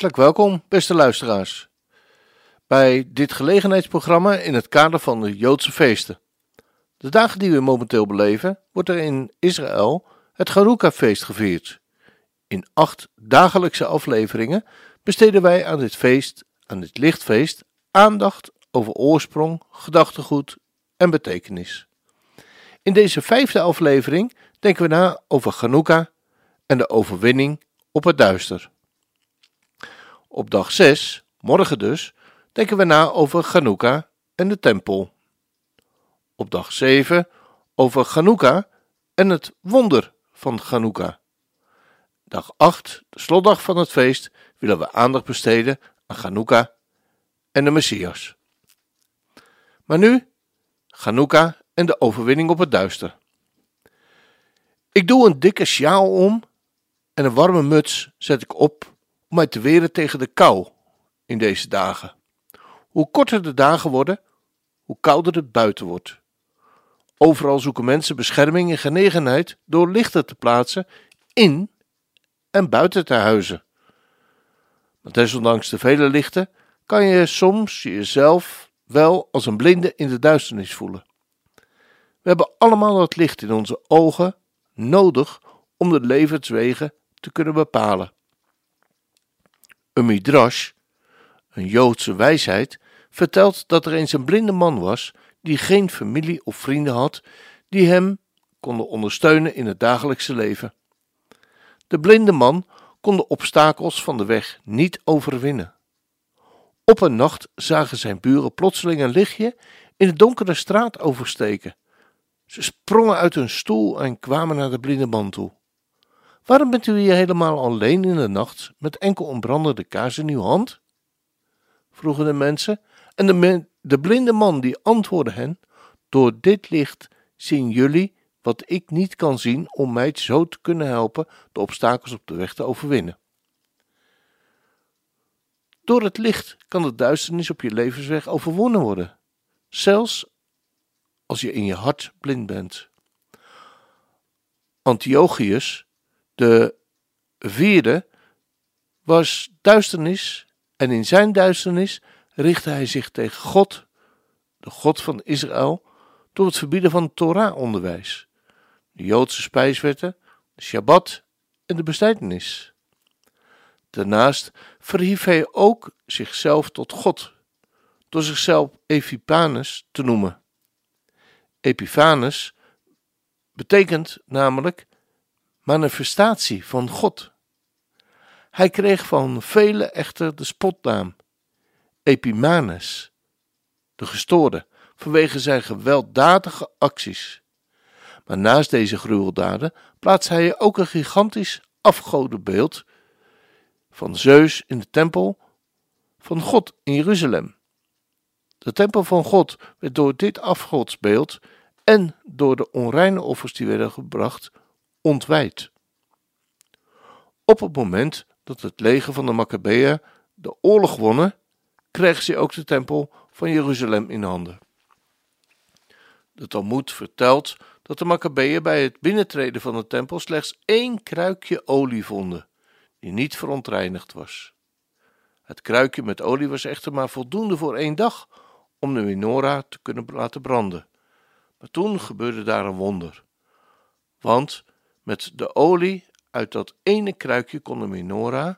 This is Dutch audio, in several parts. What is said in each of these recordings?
Hartelijk welkom, beste luisteraars, bij dit gelegenheidsprogramma in het kader van de Joodse feesten. De dagen die we momenteel beleven, wordt er in Israël het Hanukkah-feest gevierd. In acht dagelijkse afleveringen besteden wij aan dit feest, aan dit lichtfeest, aandacht over oorsprong, gedachtegoed en betekenis. In deze vijfde aflevering denken we na over Hanukkah en de overwinning op het duister. Op dag 6, morgen dus, denken we na over Hanukkah en de tempel. Op dag 7 over Hanukkah en het wonder van Hanukkah. Dag 8, de slotdag van het feest, willen we aandacht besteden aan Hanukkah en de Messias. Maar nu Hanukkah en de overwinning op het duister. Ik doe een dikke sjaal om en een warme muts zet ik op om mij te weren tegen de kou in deze dagen. Hoe korter de dagen worden, hoe kouder het buiten wordt. Overal zoeken mensen bescherming en genegenheid door lichten te plaatsen in en buiten te huizen. Maar desondanks de vele lichten kan je soms jezelf wel als een blinde in de duisternis voelen. We hebben allemaal dat licht in onze ogen nodig om de levenswegen te kunnen bepalen. Een midrash, een Joodse wijsheid, vertelt dat er eens een blinde man was die geen familie of vrienden had die hem konden ondersteunen in het dagelijkse leven. De blinde man kon de obstakels van de weg niet overwinnen. Op een nacht zagen zijn buren plotseling een lichtje in de donkere straat oversteken. Ze sprongen uit hun stoel en kwamen naar de blinde man toe. Waarom bent u hier helemaal alleen in de nacht met enkel een brandende kaars in uw hand? vroegen de mensen, en de, de blinde man die antwoordde hen: Door dit licht zien jullie wat ik niet kan zien om mij zo te kunnen helpen de obstakels op de weg te overwinnen. Door het licht kan de duisternis op je levensweg overwonnen worden, zelfs als je in je hart blind bent. Antiochius, de vierde, was duisternis en in zijn duisternis richtte hij zich tegen God, de God van Israël, door het verbieden van Torah-onderwijs, de Joodse spijswetten, de Shabbat en de bestijdenis. Daarnaast verhief hij ook zichzelf tot God, door zichzelf Epiphanes te noemen. Epiphanes betekent namelijk manifestatie van God. Hij kreeg van velen echter de spotnaam Epimanes, de gestoorde, vanwege zijn gewelddadige acties. Maar naast deze gruweldaden plaatst hij ook een gigantisch afgodenbeeld van Zeus in de tempel van God in Jeruzalem. De tempel van God werd door dit afgodsbeeld en door de onreine offers die werden gebracht ontwijd. Op het moment dat het leger van de Maccabeeën de oorlog wonnen, kregen ze ook de tempel van Jeruzalem in handen. De Talmud vertelt dat de Maccabeeën bij het binnentreden van de tempel slechts één kruikje olie vonden, die niet verontreinigd was. Het kruikje met olie was echter maar voldoende voor één dag om de menorah te kunnen laten branden. Maar toen gebeurde daar een wonder. Want met de olie uit dat ene kruikje kon de menorah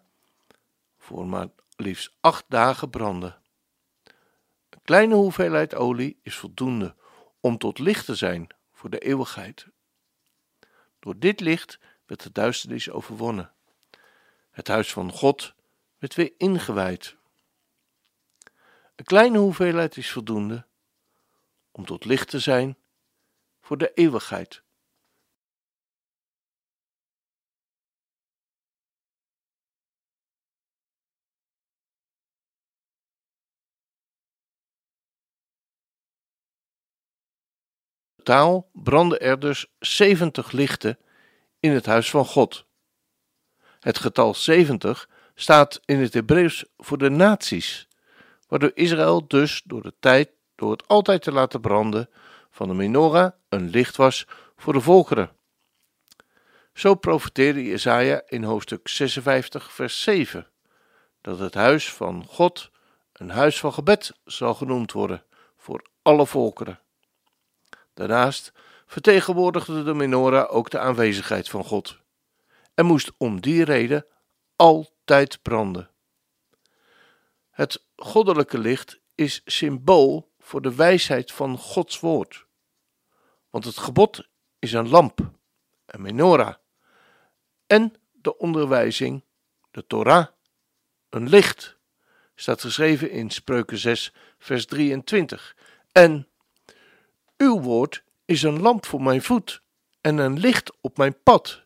voor maar liefst acht dagen branden. Een kleine hoeveelheid olie is voldoende om tot licht te zijn voor de eeuwigheid. Door dit licht werd de duisternis overwonnen. Het huis van God werd weer ingewijd. Een kleine hoeveelheid is voldoende om tot licht te zijn voor de eeuwigheid. Totaal brandden er dus 70 lichten in het huis van God. Het getal 70 staat in het Hebreeuws voor de naties, waardoor Israël dus door de tijd, door het altijd te laten branden van de menorah, een licht was voor de volkeren. Zo profeteerde Jesaja in hoofdstuk 56 vers 7. dat het huis van God een huis van gebed zal genoemd worden voor alle volkeren. Daarnaast vertegenwoordigde de menorah ook de aanwezigheid van God en moest om die reden altijd branden. Het goddelijke licht is symbool voor de wijsheid van Gods woord. Want het gebod is een lamp, een menorah, en de onderwijzing, de Torah, een licht, staat geschreven in Spreuken 6, vers 23. En uw woord is een lamp voor mijn voet en een licht op mijn pad,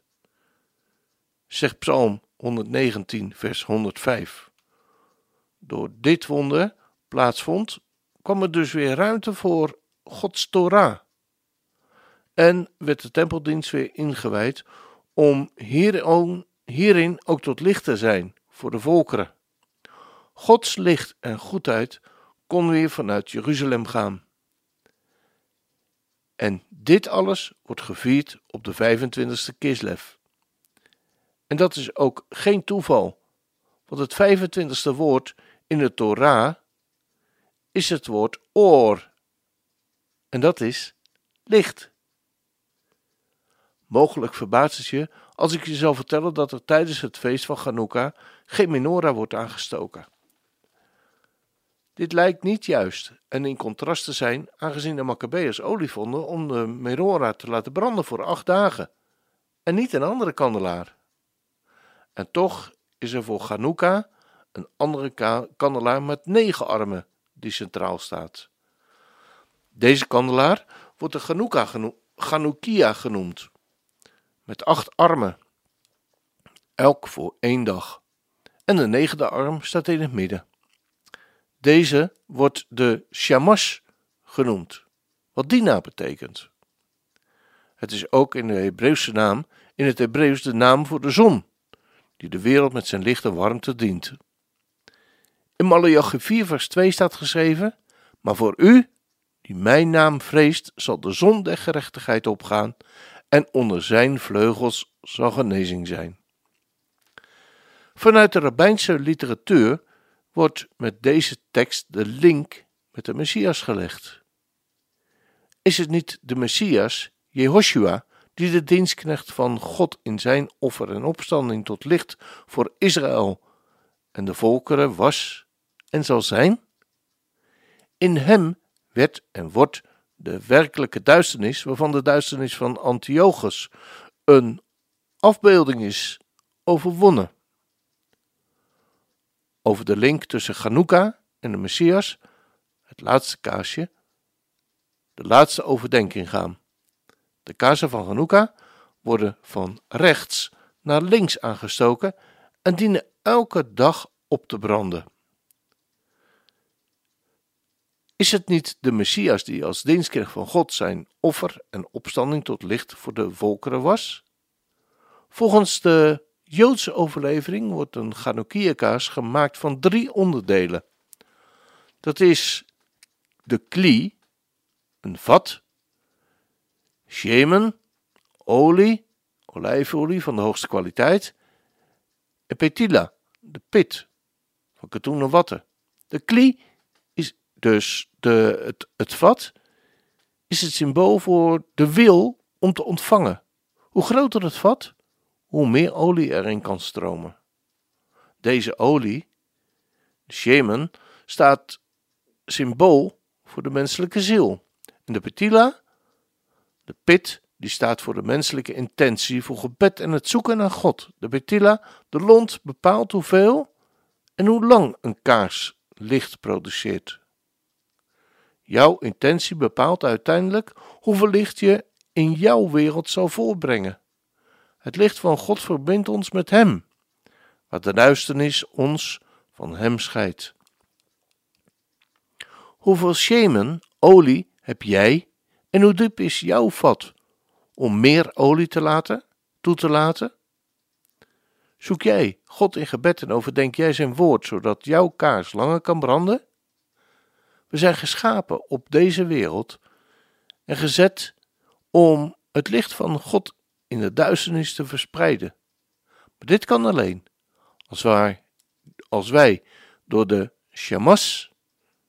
zegt Psalm 119, vers 105. Door dit wonder plaatsvond, kwam er dus weer ruimte voor Gods Torah. En werd de tempeldienst weer ingewijd om hierin ook tot licht te zijn voor de volkeren. Gods licht en goedheid kon weer vanuit Jeruzalem gaan. En dit alles wordt gevierd op de 25e Kislev. En dat is ook geen toeval, want het 25e woord in de Torah is het woord oor. En dat is licht. Mogelijk verbaast het je als ik je zal vertellen dat er tijdens het feest van Chanukka geen menorah wordt aangestoken. Dit lijkt niet juist en in contrast te zijn aangezien de Maccabeërs olie vonden om de menorah te laten branden voor acht dagen en niet een andere kandelaar. En toch is er voor Chanukka een andere kandelaar met negen armen die centraal staat. Deze kandelaar wordt de Chanukkia genoemd, met acht armen, elk voor één dag. En de negende arm staat in het midden. Deze wordt de Shamash genoemd, wat die naam betekent. Het is ook in de Hebreeuwse naam, in het Hebreeuws de naam voor de zon, die de wereld met zijn lichte warmte dient. In Malachi 4 vers 2 staat geschreven, maar voor u, die mijn naam vreest, zal de zon der gerechtigheid opgaan en onder zijn vleugels zal genezing zijn. Vanuit de rabbijnse literatuur wordt met deze tekst de link met de Messias gelegd. Is het niet de Messias, Jehoshua, die de dienstknecht van God in zijn offer en opstanding tot licht voor Israël en de volkeren was en zal zijn? In hem werd en wordt de werkelijke duisternis, waarvan de duisternis van Antiochus een afbeelding is, overwonnen. Over de link tussen Chanukka en de Messias, het laatste kaasje, de laatste overdenking gaan. De kaarsen van Chanukka worden van rechts naar links aangestoken en dienen elke dag op te branden. Is het niet de Messias die als dienstknecht van God zijn offer en opstanding tot licht voor de volkeren was? Volgens de Joodse overlevering wordt een Chanukkiakaas gemaakt van drie onderdelen. Dat is de kli, een vat, shemen, olie, olijfolie van de hoogste kwaliteit, en petila, de pit van katoenen watten. De kli dus de, het, het vat is het symbool voor de wil om te ontvangen. Hoe groter het vat, hoe meer olie erin kan stromen. Deze olie, de shemen, staat symbool voor de menselijke ziel. En de petila, de pit, die staat voor de menselijke intentie, voor gebed en het zoeken naar God. De petila, de lont, bepaalt hoeveel en hoe lang een kaars licht produceert. Jouw intentie bepaalt uiteindelijk hoeveel licht je in jouw wereld zal voorbrengen. Het licht van God verbindt ons met Hem, wat de duisternis ons van Hem scheidt. Hoeveel schemen, olie, heb jij en hoe diep is jouw vat om meer olie te laten, toe te laten? Zoek jij God in gebed en overdenk jij zijn woord, zodat jouw kaars langer kan branden? We zijn geschapen op deze wereld en gezet om het licht van God in de duisternis te verspreiden. Maar dit kan alleen als wij als wij door de shamas,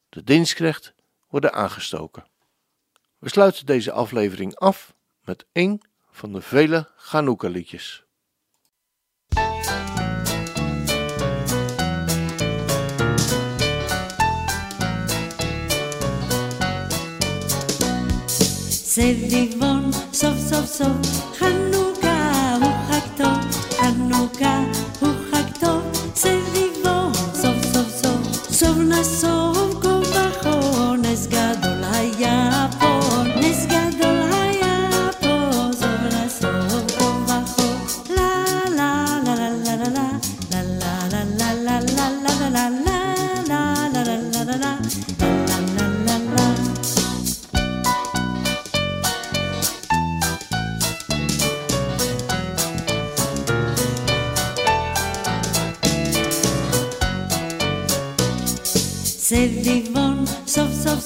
de dienstknecht, worden aangestoken. We sluiten deze aflevering af met een van de vele Chanukka סביבון, סוף סוף סוף, חנוכה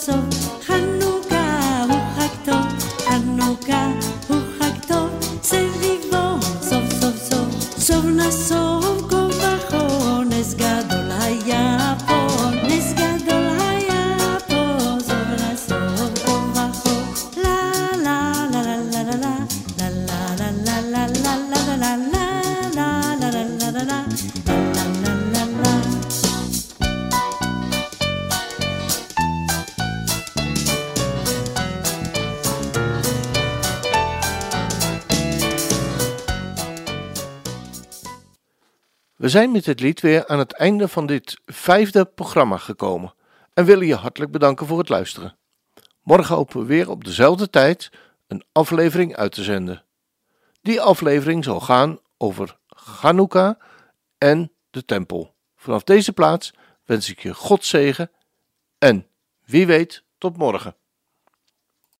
סוף סוף סוף, חנוכה הוא חג טוב, חנוכה הוא חג טוב, סביבון, סוף סוף סוף, סוף נסוף כה וכה, נס We zijn met dit lied weer aan het einde van dit vijfde programma gekomen en willen je hartelijk bedanken voor het luisteren. Morgen hopen we weer op dezelfde tijd een aflevering uit te zenden. Die aflevering zal gaan over Chanukka en de tempel. Vanaf deze plaats wens ik je God zegen en wie weet tot morgen.